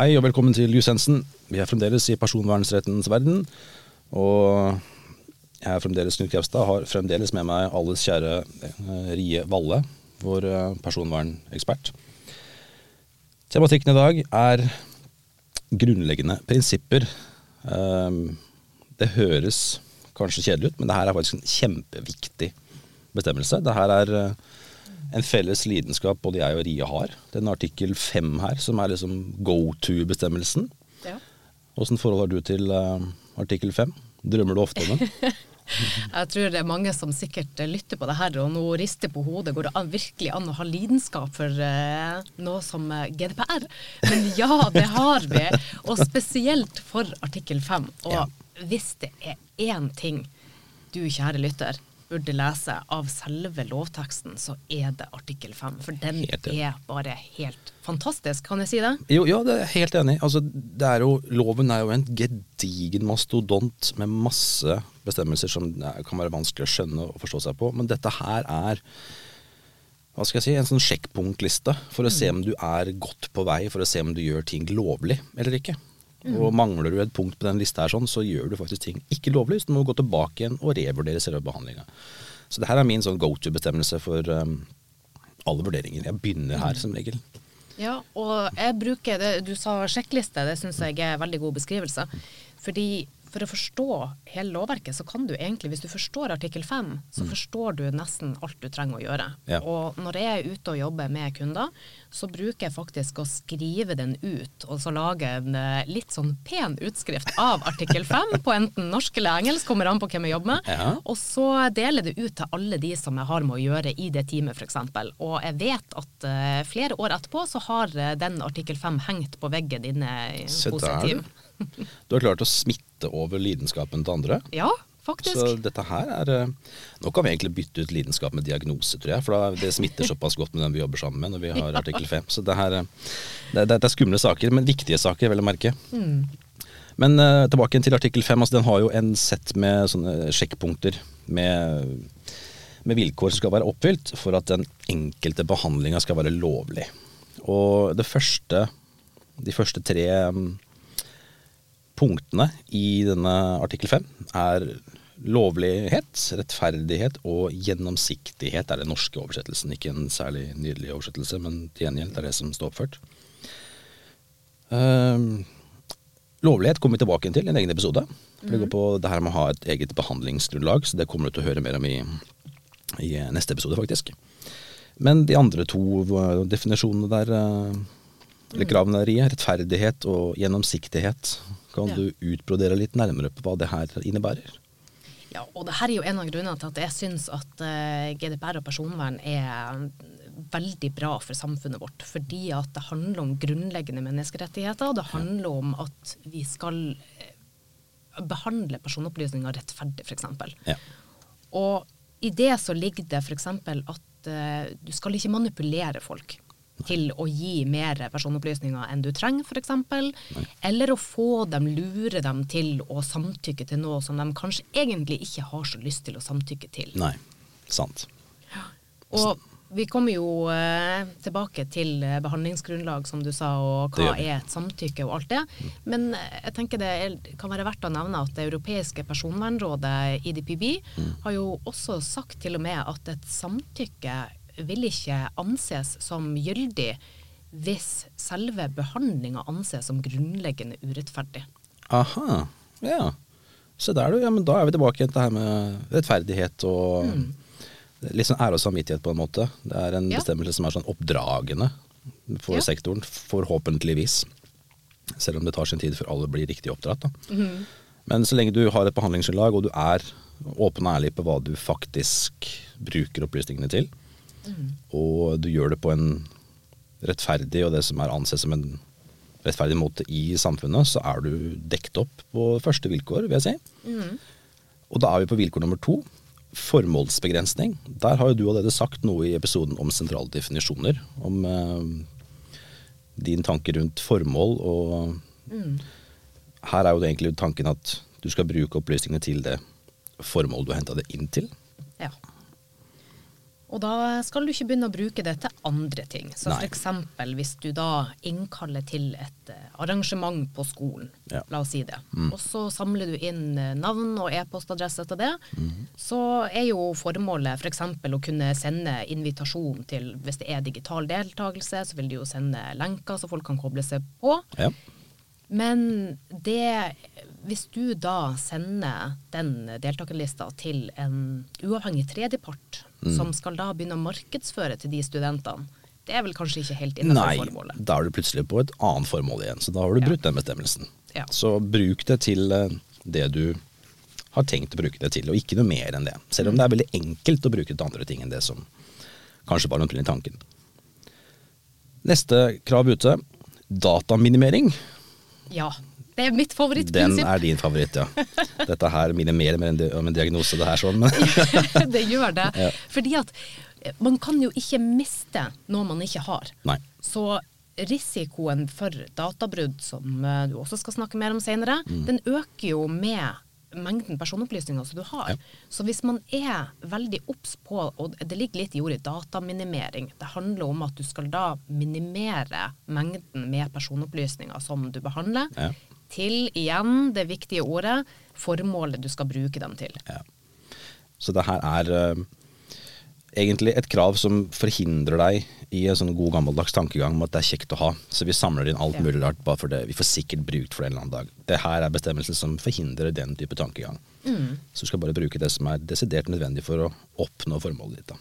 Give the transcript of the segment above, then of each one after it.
Hei og velkommen til Jusensen. Vi er fremdeles i personvernsrettens verden. Og jeg er fremdeles Knut Krepstad, har fremdeles med meg alles kjære eh, Rie Valle, vår eh, personvernekspert. Tematikken i dag er grunnleggende prinsipper. Eh, det høres kanskje kjedelig ut, men det her er faktisk en kjempeviktig bestemmelse. Det her er eh, en felles lidenskap både jeg og Rie har. Det er en artikkel fem her som er liksom go to-bestemmelsen. Ja. Åssen forhold har du til uh, artikkel fem? Drømmer du ofte om den? Jeg tror det er mange som sikkert lytter på det her og nå rister på hodet. Går det an, virkelig an å ha lidenskap for uh, noe som eh, GDPR? Men ja, det har vi. Og spesielt for artikkel 5. Og Ja. hvis det er én ting du, kjære lytter, burde lese av selve lovteksten, så er det artikkel 5. For den er bare helt fantastisk. Kan jeg si det? Jo, ja, det er jeg helt enig. Altså, det er jo, loven er jo en gedigen mastodont med masse bestemmelser som kan være vanskelig å skjønne og forstå seg på. Men dette her er hva skal jeg si, en sånn sjekkpunktliste for å se om du er godt på vei, for å se om du gjør ting lovlig eller ikke. Og Mangler du et punkt på den lista, her sånn, så gjør du faktisk ting ikke lovlig. Så du må gå tilbake igjen og revurdere selve behandlinga. Så det her er min sånn go to-bestemmelse for um, alle vurderinger. Jeg begynner her som regel. Ja, og jeg bruker det du sa sjekkliste, det syns jeg er veldig god beskrivelse. Fordi for å forstå hele lovverket, så kan du egentlig, hvis du forstår artikkel 5, så forstår du nesten alt du trenger å gjøre. Ja. Og når jeg er ute og jobber med kunder, så bruker jeg faktisk å skrive den ut, og så lage en eh, litt sånn pen utskrift av artikkel 5 på enten norsk eller engelsk, kommer an på hvem jeg jobber med. Ja. Og så deler det ut til alle de som jeg har med å gjøre i det teamet, f.eks. Og jeg vet at uh, flere år etterpå så har eh, den artikkel 5 hengt på veggen inne hos et team. Du har klart å smitte over lidenskapen til andre. Ja, faktisk. Så dette her er eh, Nå kan vi egentlig bytte ut lidenskap med diagnose, tror jeg. For det smitter såpass godt med den vi jobber sammen med når vi har artikkel 5. Så det her eh, det, det, er skumle saker, men viktige saker, vel å merke. Men uh, tilbake til artikkel 5. Altså, den har jo en sett med sånne sjekkpunkter med, med vilkår som skal være oppfylt for at den enkelte behandlinga skal være lovlig. Og det første, de første tre mm, punktene i denne artikkel 5 er lovlighet, rettferdighet og gjennomsiktighet er den norske oversettelsen. Ikke en særlig nydelig oversettelse, men til gjengjeld er det som står oppført. Ehm, lovlighet kommer vi tilbake til i en egen episode. For Det går på det her med å ha et eget behandlingsgrunnlag, så det kommer du til å høre mer om i, i neste episode, faktisk. Men de andre to eh, definisjonene der, eh, eller kravneriet, rettferdighet og gjennomsiktighet, kan Ja. du utbrodere litt nærmere på hva det her innebærer? Ja, og det her er jo en av grunnene til at jeg syns at eh, GDPR og personvern er veldig bra for samfunnet vårt. Fordi at det handler om grunnleggende menneskerettigheter, og det handler om at vi skal eh, behandle personopplysninger rettferdig, f.eks. Ja. Og i det så ligger det f.eks. at eh, du skal ikke manipulere folk til å gi mer personopplysninger enn du trenger, f.eks. Eller å få dem, lure dem til å samtykke til noe som de kanskje egentlig ikke har så lyst til å samtykke til. Nei, sant. Og vi kommer jo eh, tilbake til eh, behandlingsgrunnlag, som du sa, og hva er et samtykke og alt det. Men eh, jeg tenker det kan være verdt å nevne at det europeiske personvernrådet, IDPB, Mm. har jo også sagt til og med at et samtykke vil ikke anses som gyldig hvis selve behandlinga anses som grunnleggende urettferdig. Aha, ja. Så der ja, men da er vi tilbake til det her med rettferdighet og litt sånn ære og samvittighet på en måte. Det er en Ja. bestemmelse som er sånn oppdragende for Ja. sektoren, forhåpentligvis. Selv om det tar sin tid før alle blir riktig oppdratt. Da. Men så lenge du har et behandlingsgrunnlag, og du er åpen og ærlig på hva du faktisk bruker opplysningene til, og du gjør det på en rettferdig og det som er ansett som en rettferdig måte i samfunnet, så er du dekt opp på første vilkår, vil jeg si. Og da er vi på vilkår nummer to. Formålsbegrensning. Der har jo du allerede sagt noe i episoden om sentrale definisjoner. Om eh, din tanke rundt formål, og her er jo det egentlig tanken at du skal bruke opplysningene til det formål du har henta det inn til. Ja. Og da skal du ikke begynne å bruke det til andre ting. Så f.eks. hvis du da innkaller til et eh, arrangement på skolen, Ja. la oss si det, og så samler du inn eh, navn og e-postadresse til det, mm. så er jo formålet f.eks. å kunne sende invitasjon til Hvis det er digital deltakelse, så vil de jo sende lenker så folk kan koble seg på. Ja. Men det Hvis du da sender den deltakerlista til en uavhengig tredjepart, Mm. som skal da begynne å markedsføre til de studentene, det er vel kanskje ikke helt innenfor formålet? Nei, da er du plutselig på et annet formål igjen, så da har du Ja. brutt den bestemmelsen. Ja. Så bruk det til eh, det du har tenkt å bruke det til, og ikke noe mer enn det. Selv om det er veldig enkelt å bruke det til andre ting enn det som kanskje var omtrent opprinnelige tanken. Neste krav ute, dataminimering. Ja. Det er mitt Den er din favoritt, ja. Dette her minimerer mer om en diagnose, det her sånn. Det gjør det. Ja. Fordi at eh, man kan jo ikke miste noe man ikke har. nei. Så risikoen for databrudd, som eh, du også skal snakke mer om senere, Mm. den øker jo med mengden personopplysninger som du har. Ja. Så hvis man er veldig obs på, og det ligger litt i ordet dataminimering, det handler om at du skal da minimere mengden med personopplysninger som du behandler, Ja. Til igjen det viktige ordet formålet du skal bruke dem til. Ja. Så det her er uh, egentlig et krav som forhindrer deg i en sånn god gammeldags tankegang om at det er kjekt å ha. Så vi samler inn alt Ja. mulig rart bare for det. Vi får sikkert brukt for det en eller annen dag. Det her er bestemmelser som forhindrer den type tankegang. Mm. Så du skal bare bruke det som er desidert nødvendig for å oppnå formålet ditt. da.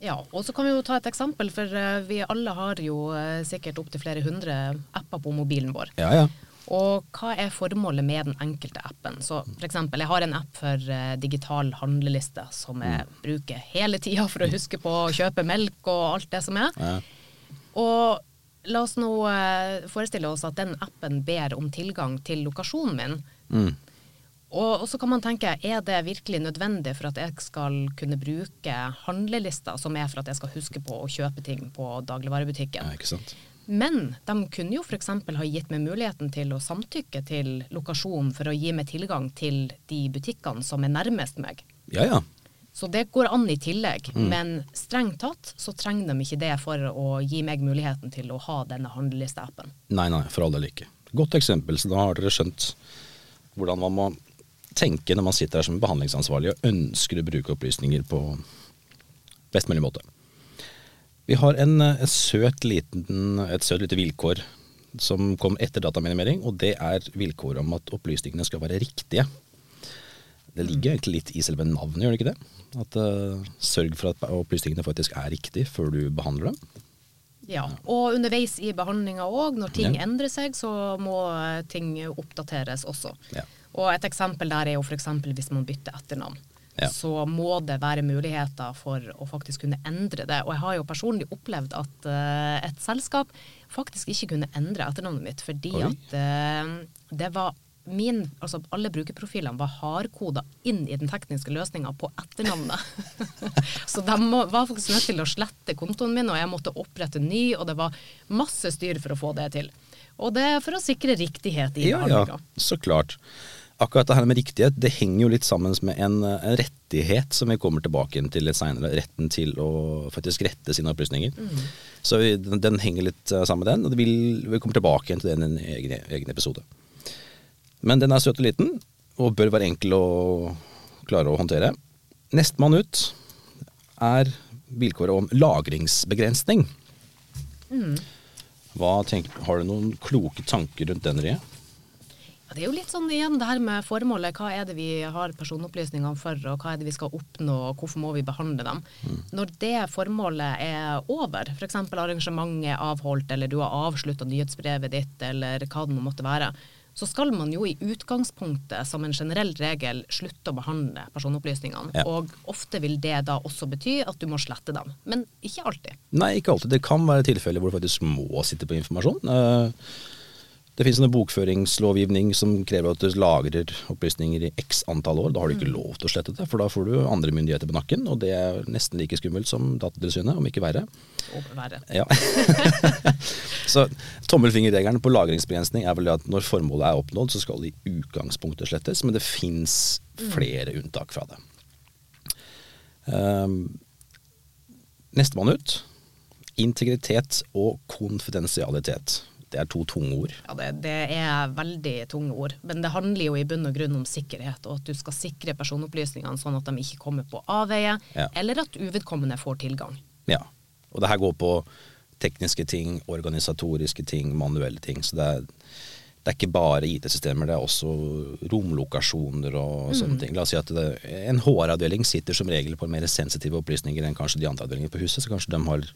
Ja, og så kan vi jo ta et eksempel, for eh, vi alle har jo eh, sikkert opptil flere hundre apper på mobilen vår. Ja, ja. Og hva er formålet med den enkelte appen? Så eksempel, jeg har en app for eh, digital handleliste som jeg bruker hele tida for å huske på å kjøpe melk og alt det som er. ja. Og la oss nå eh, forestille oss at den appen ber om tilgang til lokasjonen min. Mm. Og, og så kan man tenke, er det virkelig nødvendig for at jeg skal kunne bruke handlelista, som er for at jeg skal huske på å kjøpe ting på dagligvarebutikken? ja, ikke sant. Men de kunne jo f.eks. ha gitt meg muligheten til å samtykke til lokasjon for å gi meg tilgang til de butikkene som er nærmest meg. Ja, ja. Så det går an i tillegg, men strengt tatt så trenger de ikke det for å gi meg muligheten til å ha denne handlelisteappen. Nei, nei, for all del ikke. Godt eksempel, så da har dere skjønt hvordan man må tenke når man sitter her som behandlingsansvarlig og ønsker å bruke opplysninger på best mulig måte. Vi har en, eh, en søt liten, et søt lite vilkår som kom etter dataminimering, og det er vilkåret om at opplysningene skal være riktige. Det ligger egentlig litt i selve navnet, gjør det ikke det? At uh, Sørg for at opplysningene faktisk er riktige før du behandler dem. Ja, og underveis i behandlinga òg, når ting Ja. endrer seg, så må eh, ting oppdateres også. Ja. Og et eksempel der er jo f.eks. hvis man bytter etternavn. Ja. Så må det være muligheter for å faktisk kunne endre det. Og jeg har jo personlig opplevd at uh, et selskap faktisk ikke kunne endre etternavnet mitt, fordi Oi. at uh, det var min, altså Alle brukerprofilene var hardkoda inn i den tekniske løsninga på etternavnet. så de må, var faktisk nødt til å slette kontoen min, og jeg måtte opprette ny, og det var masse styr for å få det til. Og det er for å sikre riktighet i Ja, ja, så klart. Akkurat det her med riktighet, det henger jo litt sammen med en, en rettighet som vi kommer tilbake til litt seinere. Retten til å faktisk rette sine opplysninger. Så vi, den, den henger litt eh, sammen med den, og det vil, vi kommer tilbake til den i en egen, egen episode. Men den er søt og liten, og bør være enkel å klare å håndtere. Nestemann ut er vilkåret om lagringsbegrensning. Hva tenker, har du noen kloke tanker rundt den, Rie? Det er jo litt sånn igjen det her med formålet. Hva er det vi har personopplysningene for, og hva er det vi skal oppnå, og hvorfor må vi behandle dem? Når det formålet er over, f.eks. arrangementet er avholdt, eller du har avslutta nyhetsbrevet ditt, eller hva det måtte være, så skal man jo i utgangspunktet som en generell regel slutte å behandle personopplysningene. Ja. Og ofte vil det da også bety at du må slette dem. Men ikke alltid. Nei, ikke alltid. Det kan være tilfeller hvor du faktisk må sitte på informasjon. Eh, Det finnes en bokføringslovgivning som krever at du lagrer opplysninger i x antall år. Da har du ikke lov til å slette det, for da får du andre myndigheter på nakken, og det er nesten like skummelt som Datatilsynet, om ikke verre. Overvære. Ja. så tommelfingerregelen på lagringsbegrensning er vel det at når formålet er oppnådd, så skal det i utgangspunktet slettes, men det fins flere unntak fra det. Um, Nestemann ut. Integritet og konfidensialitet. Det er to tunge ord. Ja, det, det, er veldig tunge ord. Men det handler jo i bunn og grunn om sikkerhet, og at du skal sikre personopplysningene sånn at de ikke kommer på avveie, ja. eller at uvedkommende får tilgang. Ja. Og det her går på tekniske ting, organisatoriske ting, manuelle ting. Så det er, det er ikke bare IT-systemer, det er også romlokasjoner og sånne mm. ting. La oss si at det, En HR-avdeling sitter som regel på mer sensitive opplysninger enn kanskje de andre avdelingene på huset, så kanskje de har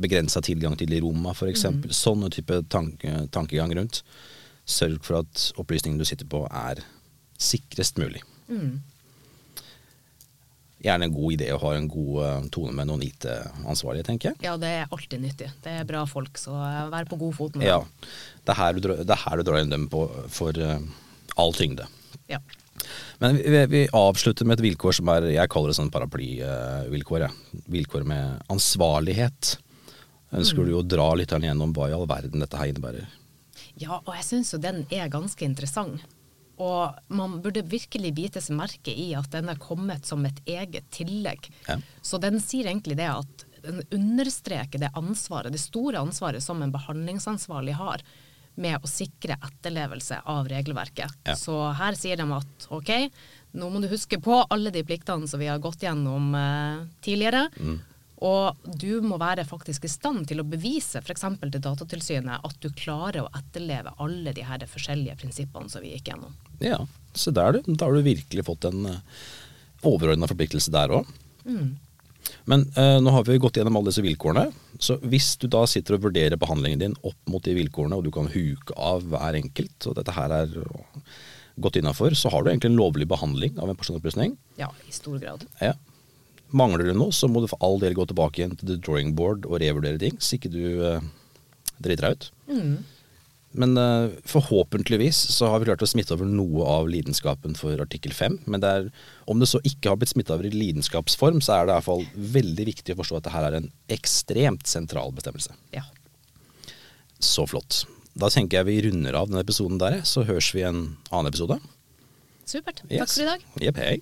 begrensa tilgang til Roma, f.eks. Mm. Sånne type tanke, tankegang rundt. Sørg for at opplysningene du sitter på, er sikrest mulig. Mm. Gjerne en god idé å ha en god uh, tone med noen IT-ansvarlige, tenker jeg. Ja, det er alltid nyttig. Det er bra folk, så uh, vær på god fot med ja. Det er her du, det er her du drar inn dem på for uh, all tyngde. Ja. Men vi, vi, avslutter med et vilkår som er Jeg kaller det sånn paraplyvilkår. Vilkår med ansvarlighet. Ønsker mm. du å dra litt gjennom hva i all verden dette her innebærer? Ja, og jeg syns jo den er ganske interessant. Og man burde virkelig bite seg merke i at den er kommet som et eget tillegg. Ja. Så den sier egentlig det at den understreker det ansvaret, det store ansvaret som en behandlingsansvarlig har med å sikre etterlevelse av regelverket. Ja. Så her sier de at ok, nå må du huske på alle de pliktene som vi har gått gjennom eh, tidligere. Mm. Og du må være faktisk i stand til å bevise f.eks. til Datatilsynet at du klarer å etterleve alle de her forskjellige prinsippene som vi gikk gjennom. Ja, så der du. Da har du virkelig fått en eh, overordna forpliktelse der òg. Mm. Men eh, nå har vi gått gjennom alle disse vilkårene. Så hvis du da sitter og vurderer behandlingen din opp mot de vilkårene, og du kan huke av hver enkelt, og dette her er godt innafor, så har du egentlig en lovlig behandling av en personopplysning. Ja, i stor grad. Ja. Mangler du noe, så må du for all del gå tilbake igjen til the drawing board og revurdere ting, så ikke du eh, driter deg ut. Mm. Men eh, forhåpentligvis så har vi klart å smitte over noe av lidenskapen for artikkel 5. Men det er, om det så ikke har blitt smitta over i lidenskapsform, så er det i hvert fall veldig viktig å forstå at det her er en ekstremt sentral bestemmelse. Ja. Så flott. Da tenker jeg vi runder av denne episoden der, så høres vi i en annen episode. Supert. Takk for i dag. Yep, hei.